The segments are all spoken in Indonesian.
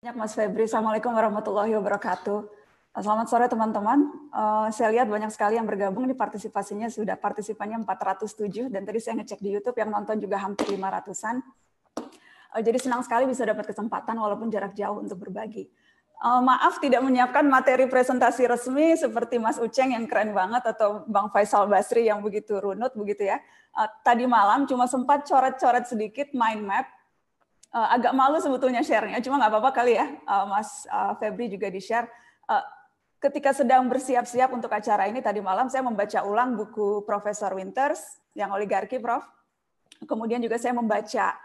banyak Mas Febri. Assalamualaikum warahmatullahi wabarakatuh. Selamat sore teman-teman. Uh, saya lihat banyak sekali yang bergabung di partisipasinya sudah partisipannya 407 dan tadi saya ngecek di YouTube yang nonton juga hampir 500-an. Uh, jadi senang sekali bisa dapat kesempatan walaupun jarak jauh untuk berbagi. Uh, maaf tidak menyiapkan materi presentasi resmi seperti Mas Uceng yang keren banget atau Bang Faisal Basri yang begitu runut begitu ya. Tadi malam cuma sempat coret-coret sedikit mind map uh, agak malu sebetulnya share-nya, cuma nggak apa-apa kali ya, uh, Mas uh, Febri juga di-share. Uh, ketika sedang bersiap-siap untuk acara ini tadi malam, saya membaca ulang buku Profesor Winters yang oligarki, Prof. Kemudian juga saya membaca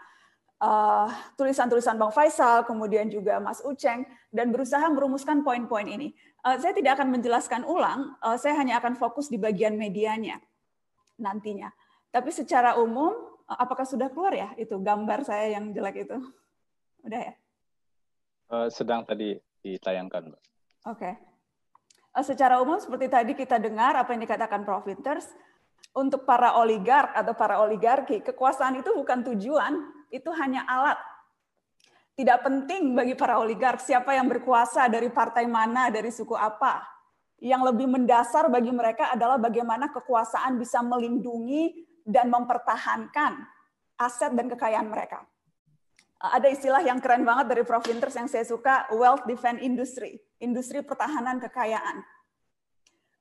tulisan-tulisan uh, Bang Faisal, kemudian juga Mas Uceng, dan berusaha merumuskan poin-poin ini. Uh, saya tidak akan menjelaskan ulang, uh, saya hanya akan fokus di bagian medianya nantinya. Tapi secara umum, apakah sudah keluar ya itu gambar saya yang jelek itu? Udah ya? Uh, sedang tadi ditayangkan, Mbak. Oke. Okay. Uh, secara umum seperti tadi kita dengar apa yang dikatakan Prof. Winters, untuk para oligark atau para oligarki, kekuasaan itu bukan tujuan, itu hanya alat. Tidak penting bagi para oligark siapa yang berkuasa dari partai mana, dari suku apa. Yang lebih mendasar bagi mereka adalah bagaimana kekuasaan bisa melindungi dan mempertahankan aset dan kekayaan mereka. Ada istilah yang keren banget dari Prof. Winters yang saya suka, wealth defense industry, industri pertahanan kekayaan.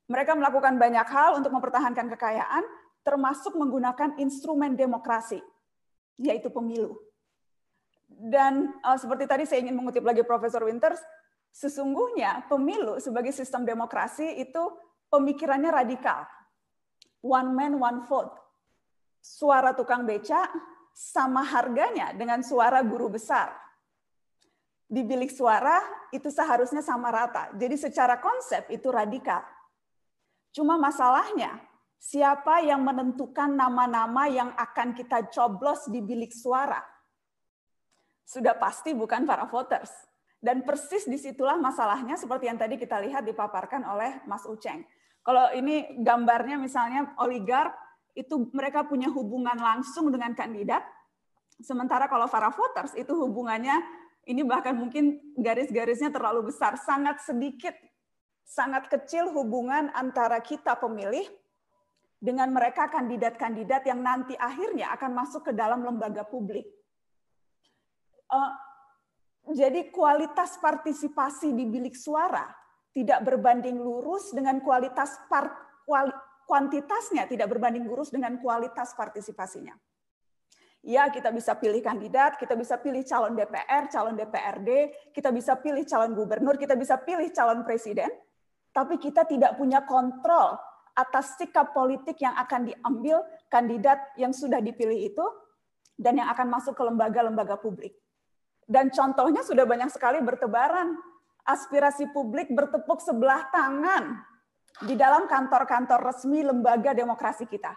Mereka melakukan banyak hal untuk mempertahankan kekayaan, termasuk menggunakan instrumen demokrasi, yaitu pemilu. Dan uh, seperti tadi saya ingin mengutip lagi Profesor Winters, sesungguhnya pemilu sebagai sistem demokrasi itu pemikirannya radikal. One man, one vote suara tukang beca sama harganya dengan suara guru besar. Di bilik suara itu seharusnya sama rata. Jadi secara konsep itu radikal. Cuma masalahnya, siapa yang menentukan nama-nama yang akan kita coblos di bilik suara? Sudah pasti bukan para voters. Dan persis di situlah masalahnya seperti yang tadi kita lihat dipaparkan oleh Mas Uceng. Kalau ini gambarnya misalnya oligark itu mereka punya hubungan langsung dengan kandidat. Sementara kalau para voters itu hubungannya ini bahkan mungkin garis-garisnya terlalu besar, sangat sedikit, sangat kecil hubungan antara kita pemilih dengan mereka kandidat-kandidat yang nanti akhirnya akan masuk ke dalam lembaga publik. Uh, jadi kualitas partisipasi di bilik suara tidak berbanding lurus dengan kualitas part, kuantitasnya tidak berbanding lurus dengan kualitas partisipasinya. Ya, kita bisa pilih kandidat, kita bisa pilih calon DPR, calon DPRD, kita bisa pilih calon gubernur, kita bisa pilih calon presiden, tapi kita tidak punya kontrol atas sikap politik yang akan diambil kandidat yang sudah dipilih itu dan yang akan masuk ke lembaga-lembaga publik. Dan contohnya sudah banyak sekali bertebaran. Aspirasi publik bertepuk sebelah tangan di dalam kantor-kantor resmi lembaga demokrasi kita.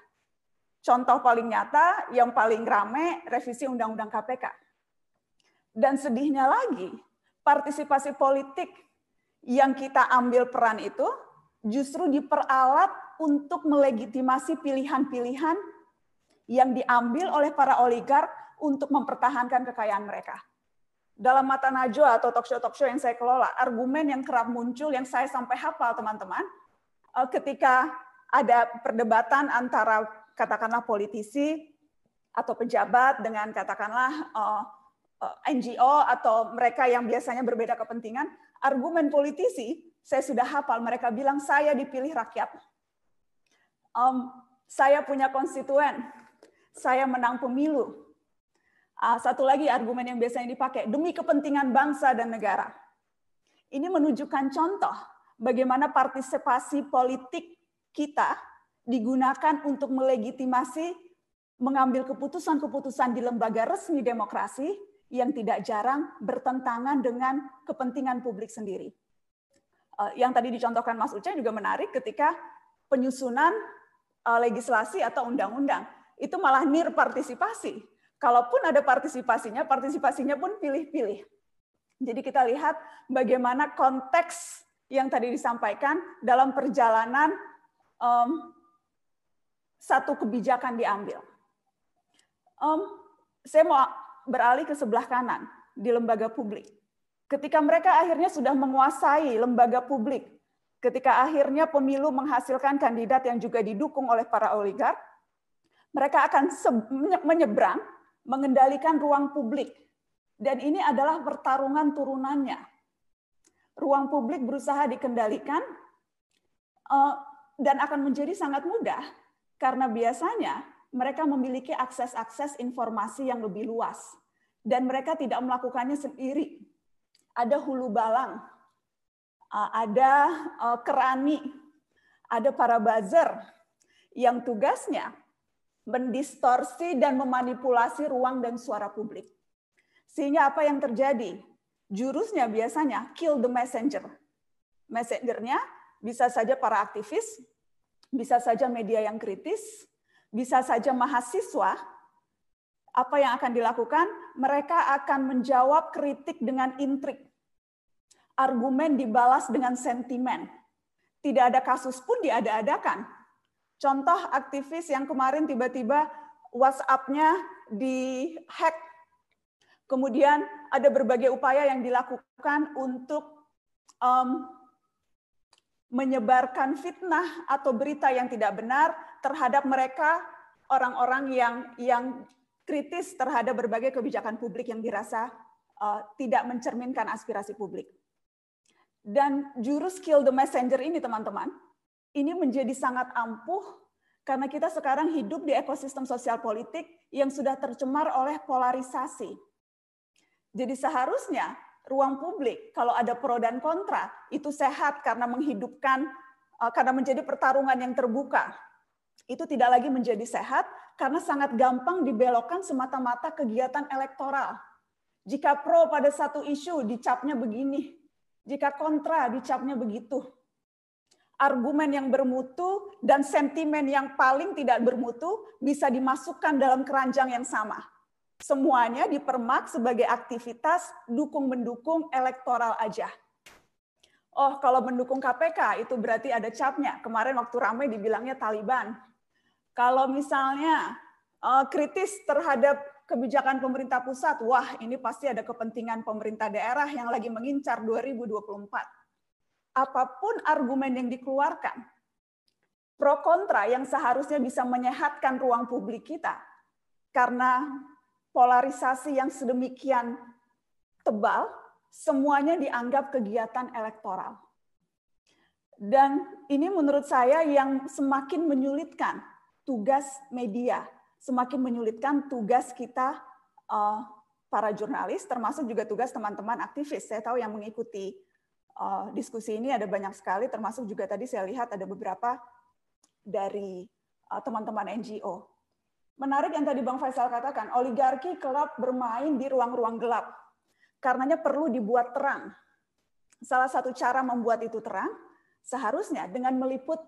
Contoh paling nyata, yang paling rame, revisi Undang-Undang KPK. Dan sedihnya lagi, partisipasi politik yang kita ambil peran itu justru diperalat untuk melegitimasi pilihan-pilihan yang diambil oleh para oligark untuk mempertahankan kekayaan mereka. Dalam mata Najwa atau talk show-talk show yang saya kelola, argumen yang kerap muncul yang saya sampai hafal teman-teman, ketika ada perdebatan antara katakanlah politisi atau pejabat dengan katakanlah eh, eh, NGO atau mereka yang biasanya berbeda kepentingan, argumen politisi saya sudah hafal. Mereka bilang saya dipilih rakyat, um, saya punya konstituen, saya menang pemilu. Uh, satu lagi argumen yang biasanya dipakai demi kepentingan bangsa dan negara. Ini menunjukkan contoh bagaimana partisipasi politik kita digunakan untuk melegitimasi mengambil keputusan-keputusan di lembaga resmi demokrasi yang tidak jarang bertentangan dengan kepentingan publik sendiri. Eh, yang tadi dicontohkan Mas Uce juga menarik ketika penyusunan eh, legislasi atau undang-undang. Itu malah nir partisipasi. Kalaupun ada partisipasinya, partisipasinya pun pilih-pilih. Jadi kita lihat bagaimana konteks yang tadi disampaikan dalam perjalanan um, satu kebijakan diambil. Um, saya mau beralih ke sebelah kanan di lembaga publik. Ketika mereka akhirnya sudah menguasai lembaga publik, ketika akhirnya pemilu menghasilkan kandidat yang juga didukung oleh para oligark, mereka akan menyeberang, mengendalikan ruang publik. Dan ini adalah pertarungan turunannya. Ruang publik berusaha dikendalikan eh, dan akan menjadi sangat mudah karena biasanya mereka memiliki akses-akses informasi yang lebih luas dan mereka tidak melakukannya sendiri ada hulu balang, uh, ada uh, kerani, ada para buzzer yang tugasnya mendistorsi dan memanipulasi ruang dan suara publik. Sehingga apa yang terjadi? Jurusnya biasanya kill the messenger. Messengernya bisa saja para aktivis, bisa saja media yang kritis, bisa saja mahasiswa. Apa yang akan dilakukan? Mereka akan menjawab kritik dengan intrik argumen dibalas dengan sentimen. Tidak ada kasus pun diada-adakan. Contoh aktivis yang kemarin tiba-tiba WhatsApp-nya di-hack. Kemudian ada berbagai upaya yang dilakukan untuk um, menyebarkan fitnah atau berita yang tidak benar terhadap mereka orang-orang yang yang kritis terhadap berbagai kebijakan publik yang dirasa uh, tidak mencerminkan aspirasi publik. Dan jurus kill the messenger ini teman-teman, ini menjadi sangat ampuh karena kita sekarang hidup di ekosistem sosial politik yang sudah tercemar oleh polarisasi. Jadi seharusnya ruang publik kalau ada pro dan kontra itu sehat karena menghidupkan eh, karena menjadi pertarungan yang terbuka. Itu tidak lagi menjadi sehat karena sangat gampang dibelokkan semata-mata kegiatan elektoral. Jika pro pada satu isu dicapnya begini, jika kontra dicapnya begitu. Argumen yang bermutu dan sentimen yang paling tidak bermutu bisa dimasukkan dalam keranjang yang sama. Semuanya dipermak sebagai aktivitas dukung-mendukung elektoral aja. Oh, kalau mendukung KPK itu berarti ada capnya. Kemarin waktu ramai dibilangnya Taliban. Kalau misalnya uh, kritis terhadap kebijakan pemerintah pusat, wah ini pasti ada kepentingan pemerintah daerah yang lagi mengincar 2024. Apa pun argumen yang dikeluarkan, pro kontra yang seharusnya bisa menyehatkan ruang publik kita, karena polarisasi yang sedemikian tebal, semuanya dianggap kegiatan elektoral. Dan ini menurut saya yang semakin menyulitkan tugas media semakin menyulitkan tugas kita uh, para jurnalis, termasuk juga tugas teman-teman aktivis. Saya tahu yang mengikuti uh, diskusi ini ada banyak sekali, termasuk juga tadi saya lihat ada beberapa dari uh, teman-teman NGO. Menarik yang tadi Bang Faisal katakan, oligarki kerap bermain di ruang-ruang gelap. Karenanya perlu dibuat terang. Salah satu cara membuat itu terang, seharusnya dengan meliput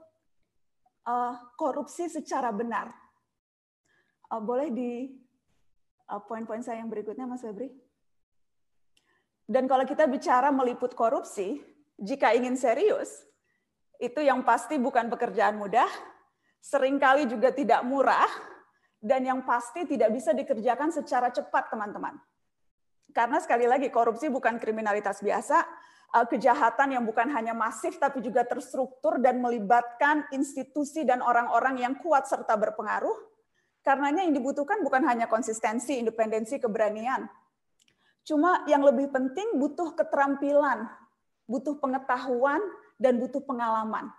uh, korupsi secara benar Uh, boleh di uh, poin-poin saya yang berikutnya, Mas Febri? Dan kalau kita bicara meliput korupsi, jika ingin serius, itu yang pasti bukan pekerjaan mudah, sering kali juga tidak murah, dan yang pasti tidak bisa dikerjakan secara cepat, teman-teman. Karena sekali lagi, korupsi bukan kriminalitas biasa, uh, kejahatan yang bukan hanya masif, tapi juga terstruktur dan melibatkan institusi dan orang-orang yang kuat serta berpengaruh, Karenanya yang dibutuhkan bukan hanya konsistensi, independensi, keberanian. Cuma yang lebih penting butuh keterampilan, butuh pengetahuan, dan butuh pengalaman.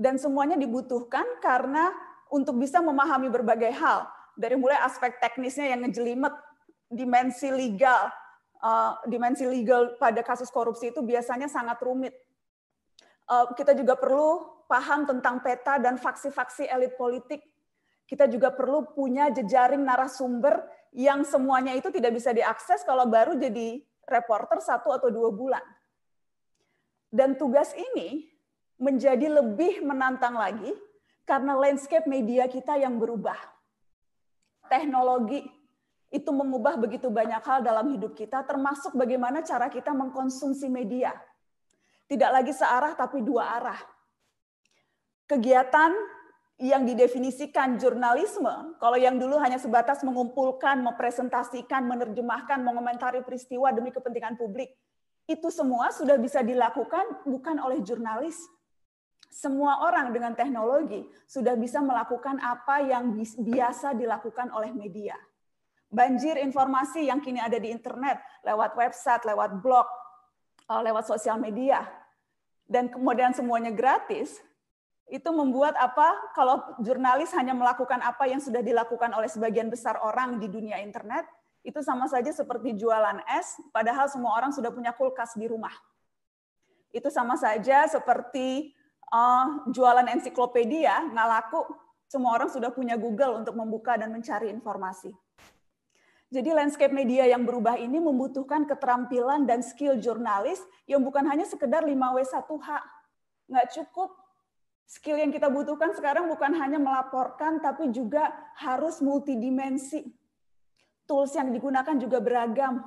Dan semuanya dibutuhkan karena untuk bisa memahami berbagai hal, dari mulai aspek teknisnya yang ngejelimet, dimensi legal, uh, dimensi legal pada kasus korupsi itu biasanya sangat rumit. Uh, kita juga perlu paham tentang peta dan faksi-faksi elit politik kita juga perlu punya jejaring narasumber yang semuanya itu tidak bisa diakses kalau baru jadi reporter satu atau dua bulan. Dan tugas ini menjadi lebih menantang lagi karena landscape media kita yang berubah. Teknologi itu mengubah begitu banyak hal dalam hidup kita, termasuk bagaimana cara kita mengkonsumsi media. Tidak lagi searah, tapi dua arah. Kegiatan yang didefinisikan jurnalisme, kalau yang dulu hanya sebatas mengumpulkan, mempresentasikan, menerjemahkan, mengomentari peristiwa demi kepentingan publik, itu semua sudah bisa dilakukan bukan oleh jurnalis. Semua orang dengan teknologi sudah bisa melakukan apa yang biasa dilakukan oleh media. Banjir informasi yang kini ada di internet, lewat website, lewat blog, eh, lewat sosial media, dan kemudian semuanya gratis, itu membuat apa kalau jurnalis hanya melakukan apa yang sudah dilakukan oleh sebagian besar orang di dunia internet, itu sama saja seperti jualan es, padahal semua orang sudah punya kulkas di rumah. Itu sama saja seperti uh, jualan ensiklopedia, nggak laku, semua orang sudah punya Google untuk membuka dan mencari informasi. Jadi landscape media yang berubah ini membutuhkan keterampilan dan skill jurnalis yang bukan hanya sekedar 5W1H. Nggak cukup. Skill yang kita butuhkan sekarang bukan hanya melaporkan, tapi juga harus multidimensi tools yang digunakan juga beragam.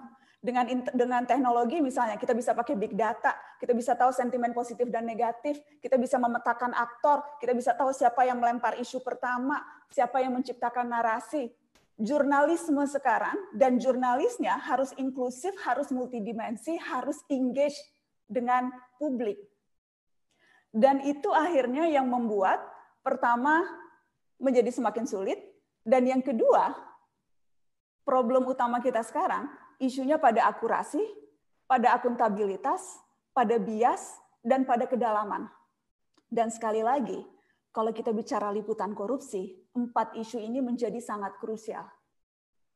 Dengan dengan teknologi misalnya kita bisa pakai big data, kita bisa tahu sentimen positif dan negatif, kita bisa memetakan aktor, kita bisa tahu siapa yang melempar isu pertama, siapa yang menciptakan narasi. Jurnalisme sekarang dan jurnalisnya harus inklusif, harus multidimensi, harus engage dengan publik. Dan itu akhirnya yang membuat pertama menjadi semakin sulit dan yang kedua problem utama kita sekarang isunya pada akurasi, pada akuntabilitas, pada bias, dan pada kedalaman. Dan sekali lagi, kalau kita bicara liputan korupsi, empat isu ini menjadi sangat krusial.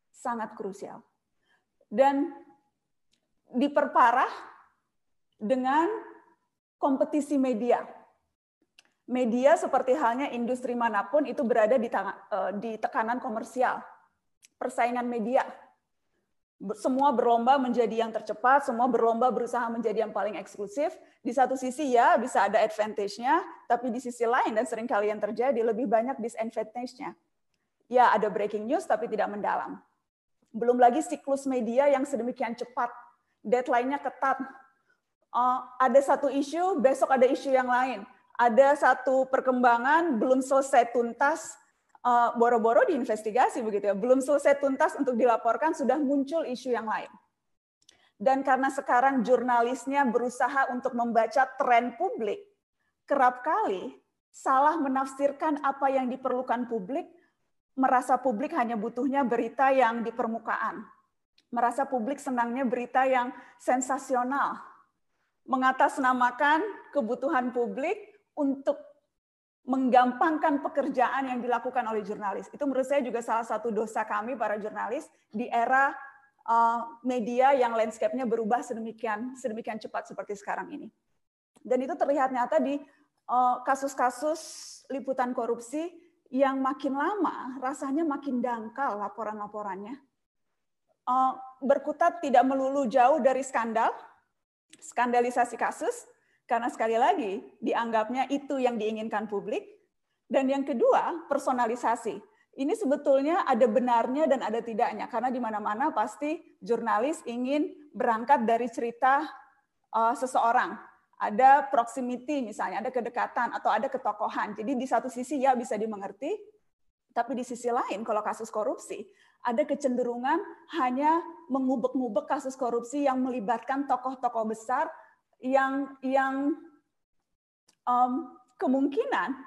Sangat krusial. Dan diperparah dengan kompetisi media. Media seperti halnya industri mana pun itu berada di, eh, tekanan komersial persaingan media. Semua berlomba menjadi yang tercepat, semua berlomba berusaha menjadi yang paling eksklusif. Di satu sisi ya bisa ada advantage-nya, tapi di sisi lain dan sering yang terjadi lebih banyak disadvantage-nya. Ya ada breaking news tapi tidak mendalam. Belum lagi siklus media yang sedemikian cepat, deadline-nya ketat. Uh, ada satu isu, besok ada isu yang lain. Ada satu perkembangan belum selesai tuntas, Eh, boro-boro diinvestigasi begitu ya, belum selesai tuntas untuk dilaporkan sudah muncul isu yang lain. Dan karena sekarang jurnalisnya berusaha untuk membaca tren publik, kerap kali salah menafsirkan apa yang diperlukan publik, merasa publik hanya butuhnya berita yang di permukaan. Merasa publik senangnya berita yang sensasional. Mengatasnamakan kebutuhan publik untuk menggampangkan pekerjaan yang dilakukan oleh jurnalis. Itu menurut saya juga salah satu dosa kami para jurnalis di era uh, media yang landscape-nya berubah sedemikian sedemikian cepat seperti sekarang ini. Dan itu terlihat nyata di uh, kasus-kasus liputan korupsi yang makin lama rasanya makin dangkal laporan-laporannya. Uh, berkutat tidak melulu jauh dari skandal, skandalisasi kasus, karena sekali lagi, dianggapnya itu yang diinginkan publik. Dan yang kedua, personalisasi. Ini sebetulnya ada benarnya dan ada tidaknya. Karena di mana-mana pasti jurnalis ingin berangkat dari cerita uh, seseorang. Ada proximity misalnya, ada kedekatan atau ada ketokohan. Jadi di satu sisi ya bisa dimengerti, tapi di sisi lain kalau kasus korupsi, ada kecenderungan hanya mengubek-ngubek kasus korupsi yang melibatkan tokoh-tokoh besar yang yang um, kemungkinan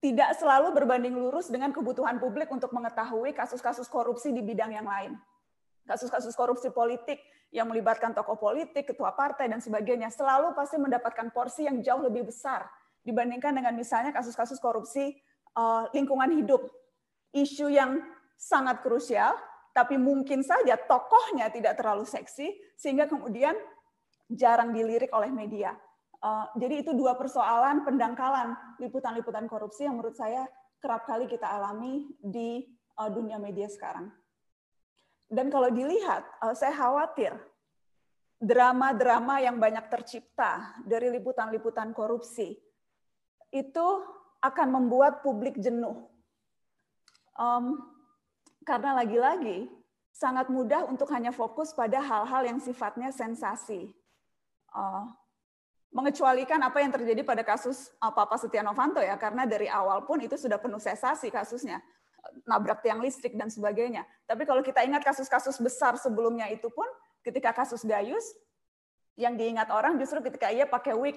tidak selalu berbanding lurus dengan kebutuhan publik untuk mengetahui kasus-kasus korupsi di bidang yang lain. Kasus-kasus korupsi politik yang melibatkan tokoh politik, ketua partai, dan sebagainya, selalu pasti mendapatkan porsi yang jauh lebih besar dibandingkan dengan misalnya kasus-kasus korupsi uh, lingkungan hidup. Isu yang sangat krusial, tapi mungkin saja tokohnya tidak terlalu seksi, sehingga kemudian jarang dilirik oleh media. Uh, jadi itu dua persoalan pendangkalan liputan-liputan korupsi yang menurut saya kerap kali kita alami di uh, dunia media sekarang. Dan kalau dilihat, uh, saya khawatir drama-drama yang banyak tercipta dari liputan-liputan korupsi itu akan membuat publik jenuh. Um, karena lagi-lagi sangat mudah untuk hanya fokus pada hal-hal yang sifatnya sensasi uh, mengecualikan apa yang terjadi pada kasus uh, Papa Setia Novanto ya, karena dari awal pun itu sudah penuh sensasi kasusnya, nabrak tiang listrik dan sebagainya. Tapi kalau kita ingat kasus-kasus besar sebelumnya itu pun, ketika kasus Gayus, Yang diingat orang justru ketika ia pakai wig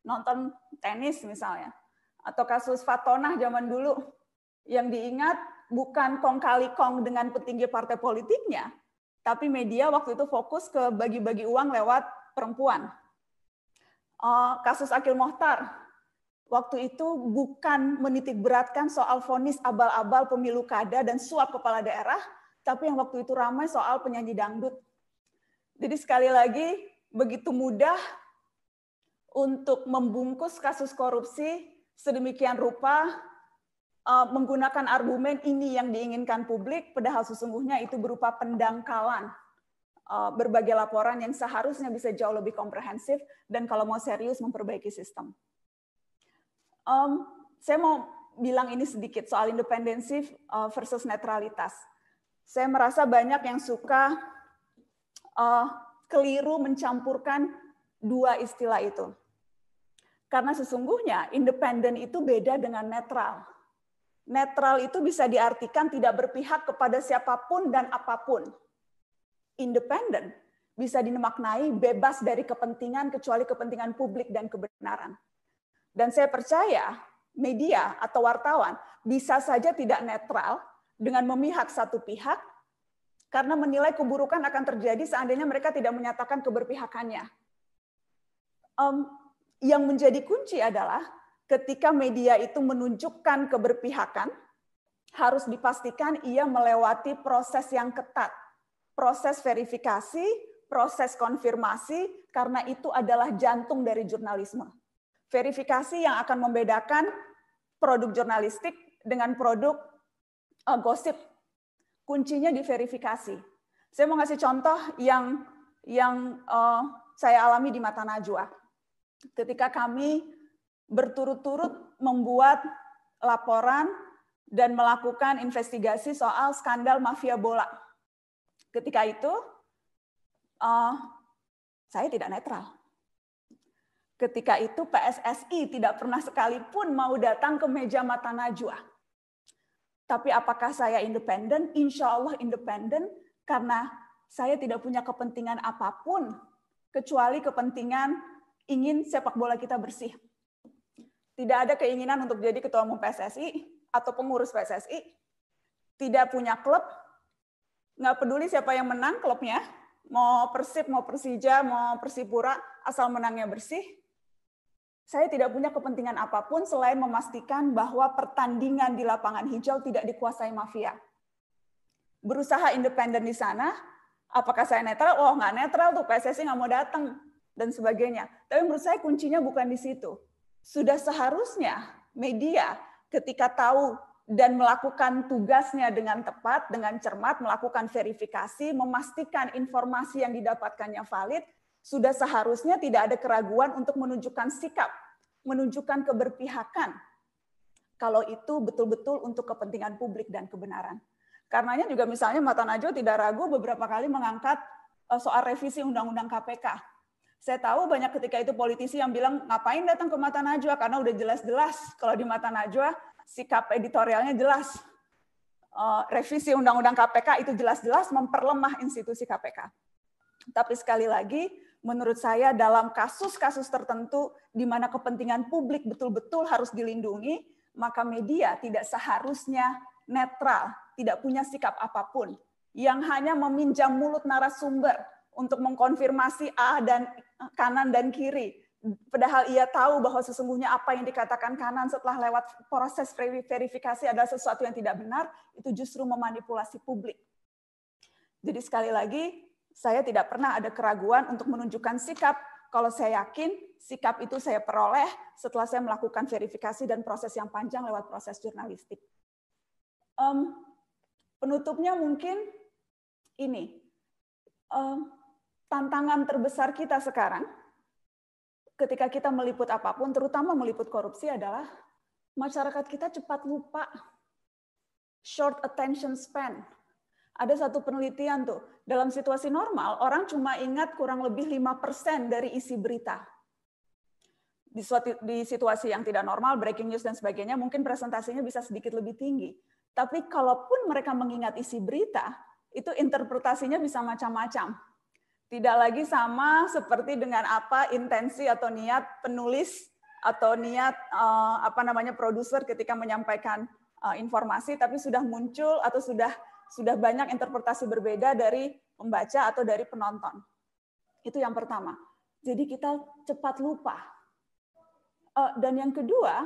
nonton tenis misalnya. Atau kasus Fatonah zaman dulu yang diingat bukan kong kali kong dengan petinggi partai politiknya, tapi media waktu itu fokus ke bagi-bagi uang lewat perempuan. Uh, kasus Akil Mohtar, waktu itu bukan menitik beratkan soal vonis abal-abal pemilu kada dan suap kepala daerah, tapi yang waktu itu ramai soal penyanyi dangdut. Jadi sekali lagi, begitu mudah untuk membungkus kasus korupsi sedemikian rupa uh, menggunakan argumen ini yang diinginkan publik, padahal sesungguhnya itu berupa pendangkalan berbagai laporan yang seharusnya bisa jauh lebih komprehensif dan kalau mau serius memperbaiki sistem. Um, saya mau bilang ini sedikit soal independensi uh, versus netralitas. Saya merasa banyak yang suka uh, keliru mencampurkan dua istilah itu. Karena sesungguhnya independen itu beda dengan netral. Netral itu bisa diartikan tidak berpihak kepada siapa pun dan apa pun. Independen bisa dimaknai bebas dari kepentingan kecuali kepentingan publik dan kebenaran. Dan saya percaya media atau wartawan bisa saja tidak netral dengan memihak satu pihak karena menilai keburukan akan terjadi seandainya mereka tidak menyatakan keberpihakannya. Um, yang menjadi kunci adalah ketika media itu menunjukkan keberpihakan, harus dipastikan ia melewati proses yang ketat. Proses verifikasi, proses konfirmasi, karena itu adalah jantung dari jurnalisme. Verifikasi yang akan membedakan produk jurnalistik dengan produk uh, gosip. Kuncinya di verifikasi. Saya mau ngasih contoh yang yang uh, saya alami di Mata Najwa. Ketika kami berturut-turut membuat laporan dan melakukan investigasi soal skandal mafia bola. Ketika itu, uh, saya tidak netral. Ketika itu PSSI tidak pernah sekalipun mau datang ke meja mata najwa. Tapi apakah saya independen? Insya Allah independen karena saya tidak punya kepentingan apa pun kecuali kepentingan ingin sepak bola kita bersih tidak ada keinginan untuk jadi ketua umum PSSI atau pengurus PSSI, tidak punya klub, nggak peduli siapa yang menang klubnya, mau Persib, mau Persija, mau Persipura, asal menangnya bersih. Saya tidak punya kepentingan apa pun selain memastikan bahwa pertandingan di lapangan hijau tidak dikuasai mafia. Berusaha independen di sana, apakah saya netral? Oh, nggak netral tuh, PSSI nggak mau datang, dan sebagainya. Tapi menurut saya kuncinya bukan di situ sudah seharusnya media ketika tahu dan melakukan tugasnya dengan tepat, dengan cermat, melakukan verifikasi, memastikan informasi yang didapatkannya valid, sudah seharusnya tidak ada keraguan untuk menunjukkan sikap, menunjukkan keberpihakan. Kalau itu betul-betul untuk kepentingan publik dan kebenaran. Karenanya juga misalnya Mata Najwa tidak ragu beberapa kali mengangkat eh, soal revisi Undang-Undang KPK saya tahu banyak ketika itu politisi yang bilang ngapain datang ke Mata Najwa karena udah jelas-jelas kalau di Mata Najwa sikap editorialnya jelas. Uh, revisi Undang-Undang KPK itu jelas-jelas memperlemah institusi KPK. Tapi sekali lagi, menurut saya dalam kasus-kasus tertentu di mana kepentingan publik betul-betul harus dilindungi, maka media tidak seharusnya netral, tidak punya sikap apa pun, yang hanya meminjam mulut narasumber untuk mengkonfirmasi A dan kanan dan kiri. Padahal ia tahu bahwa sesungguhnya apa yang dikatakan kanan setelah lewat proses verifikasi adalah sesuatu yang tidak benar, itu justru memanipulasi publik. Jadi sekali lagi, saya tidak pernah ada keraguan untuk menunjukkan sikap. Kalau saya yakin sikap itu saya peroleh setelah saya melakukan verifikasi dan proses yang panjang lewat proses jurnalistik. Um, penutupnya mungkin ini. Um, tantangan terbesar kita sekarang ketika kita meliput apa pun, terutama meliput korupsi adalah masyarakat kita cepat lupa. Short attention span. Ada satu penelitian tuh, dalam situasi normal orang cuma ingat kurang lebih 5% dari isi berita. Di, suatu, di situasi yang tidak normal, breaking news dan sebagainya, mungkin presentasinya bisa sedikit lebih tinggi. Tapi kalaupun mereka mengingat isi berita, itu interpretasinya bisa macam-macam Tidak lagi sama seperti dengan apa intensi atau niat penulis atau niat uh, apa namanya produser ketika menyampaikan uh, informasi, tapi sudah muncul atau sudah sudah banyak interpretasi berbeda dari pembaca atau dari penonton. Itu yang pertama. Jadi kita cepat lupa. Uh, dan yang kedua,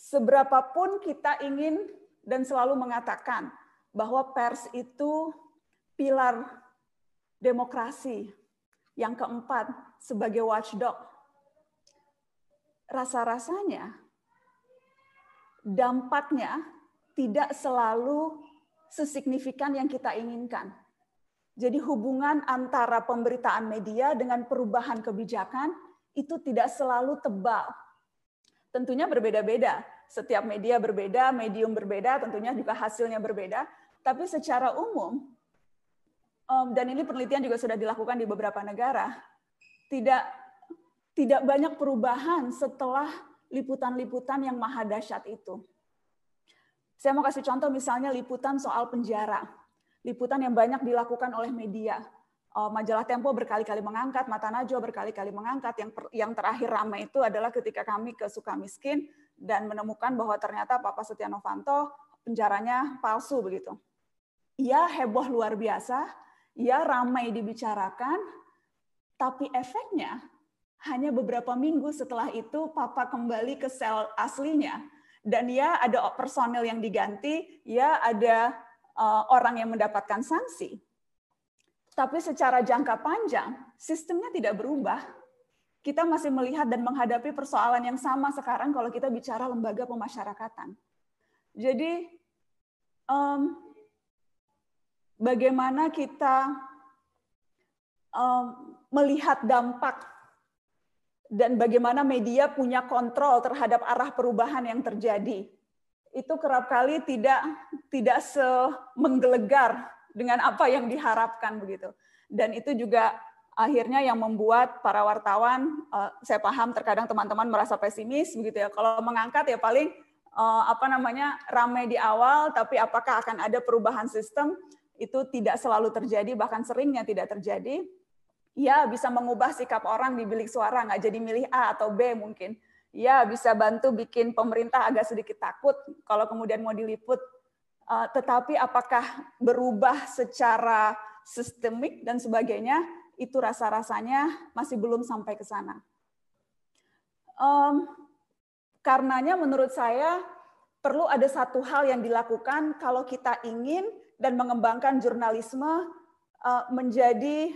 seberapapun kita ingin dan selalu mengatakan bahwa pers itu pilar demokrasi. Yang keempat, sebagai watchdog. Rasa-rasanya dampaknya tidak selalu sesignifikan yang kita inginkan. Jadi hubungan antara pemberitaan media dengan perubahan kebijakan itu tidak selalu tebal. Tentunya berbeda-beda. Setiap media berbeda, medium berbeda, tentunya juga hasilnya berbeda. Tapi secara umum, um, dan ini penelitian juga sudah dilakukan di beberapa negara, tidak tidak banyak perubahan setelah liputan-liputan yang maha dahsyat itu. Saya mau kasih contoh misalnya liputan soal penjara. Liputan yang banyak dilakukan oleh media. Majalah Tempo berkali-kali mengangkat, Mata Najwa berkali-kali mengangkat. Yang yang terakhir ramai itu adalah ketika kami ke Sukamiskin dan menemukan bahwa ternyata Papa Setia Novanto penjaranya palsu begitu. Ia heboh luar biasa, ya ramai dibicarakan, tapi efeknya hanya beberapa minggu setelah itu Papa kembali ke sel aslinya. Dan ya ada personel yang diganti, ya ada uh, orang yang mendapatkan sanksi. Tapi secara jangka panjang, sistemnya tidak berubah. Kita masih melihat dan menghadapi persoalan yang sama sekarang kalau kita bicara lembaga pemasyarakatan. Jadi, um, bagaimana kita um, melihat dampak dan bagaimana media punya kontrol terhadap arah perubahan yang terjadi. Itu kerap kali tidak tidak semenggelegar dengan apa yang diharapkan begitu. Dan itu juga akhirnya yang membuat para wartawan, uh, saya paham terkadang teman-teman merasa pesimis begitu ya. Kalau mengangkat ya paling uh, apa namanya ramai di awal, tapi apakah akan ada perubahan sistem? Itu tidak selalu terjadi, bahkan seringnya tidak terjadi. Ya, bisa mengubah sikap orang di bilik suara, nggak jadi milih A atau B mungkin. Ya, bisa bantu bikin pemerintah agak sedikit takut kalau kemudian mau diliput. Uh, tetapi apakah berubah secara sistemik dan sebagainya, itu rasa-rasanya masih belum sampai ke sana. Um, karenanya menurut saya perlu ada satu hal yang dilakukan kalau kita ingin dan mengembangkan jurnalisme uh, menjadi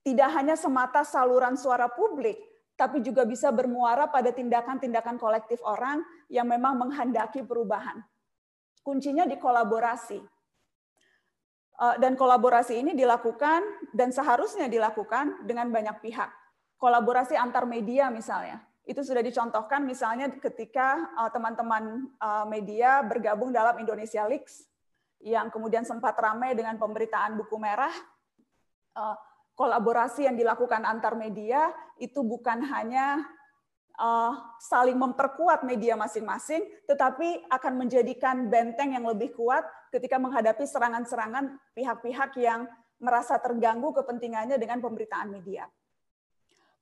tidak hanya semata saluran suara publik, tapi juga bisa bermuara pada tindakan-tindakan kolektif orang yang memang menghendaki perubahan. Kuncinya di kolaborasi. Uh, dan kolaborasi ini dilakukan dan seharusnya dilakukan dengan banyak pihak. Kolaborasi antar media misalnya. Itu sudah dicontohkan misalnya ketika uh, teman-teman media bergabung dalam Indonesia Leaks yang kemudian sempat ramai dengan pemberitaan buku merah, eh, kolaborasi yang dilakukan antar media itu bukan hanya eh, saling memperkuat media masing-masing, tetapi akan menjadikan benteng yang lebih kuat ketika menghadapi serangan-serangan pihak-pihak yang merasa terganggu kepentingannya dengan pemberitaan media.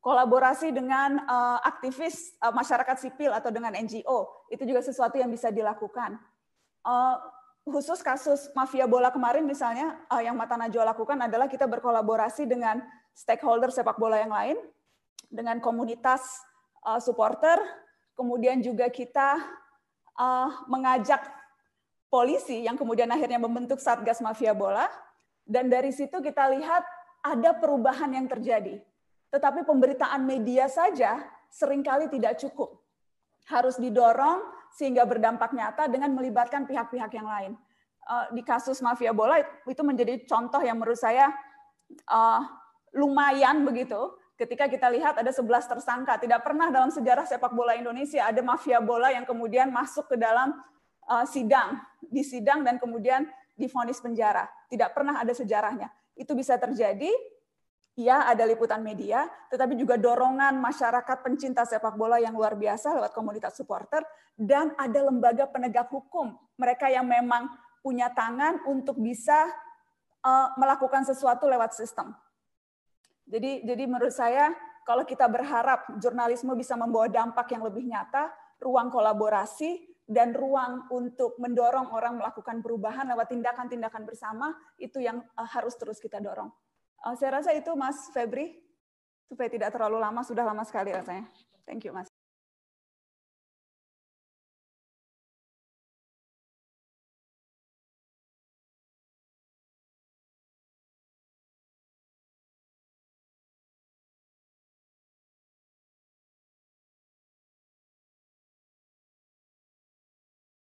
Kolaborasi dengan uh, aktivis masyarakat sipil atau dengan NGO itu juga sesuatu yang bisa dilakukan. Khusus kasus mafia bola kemarin misalnya uh, yang Mata Najwa lakukan adalah kita berkolaborasi dengan stakeholder sepak bola yang lain, dengan komunitas uh, supporter, kemudian juga kita uh, mengajak polisi yang kemudian akhirnya membentuk Satgas Mafia Bola, dan dari situ kita lihat ada perubahan yang terjadi. Tetapi pemberitaan media saja sering kali tidak cukup. Harus didorong sehingga berdampak nyata dengan melibatkan pihak-pihak yang lain. Eh, di kasus mafia bola itu menjadi contoh yang menurut saya uh, lumayan begitu. Ketika kita lihat ada 11 tersangka, tidak pernah dalam sejarah sepak bola Indonesia ada mafia bola yang kemudian masuk ke dalam uh, sidang, di sidang dan kemudian difonis penjara. Tidak pernah ada sejarahnya. Itu bisa terjadi ya ada liputan media, tetapi juga dorongan masyarakat pencinta sepak bola yang luar biasa lewat komunitas supporter, dan ada lembaga penegak hukum, mereka yang memang punya tangan untuk bisa uh, melakukan sesuatu lewat sistem. Jadi jadi menurut saya kalau kita berharap jurnalisme bisa membawa dampak yang lebih nyata, ruang kolaborasi dan ruang untuk mendorong orang melakukan perubahan lewat tindakan-tindakan bersama itu yang eh, harus terus kita dorong. Eh, saya rasa itu Mas Febri supaya tidak terlalu lama sudah lama sekali rasanya. Thank you Mas.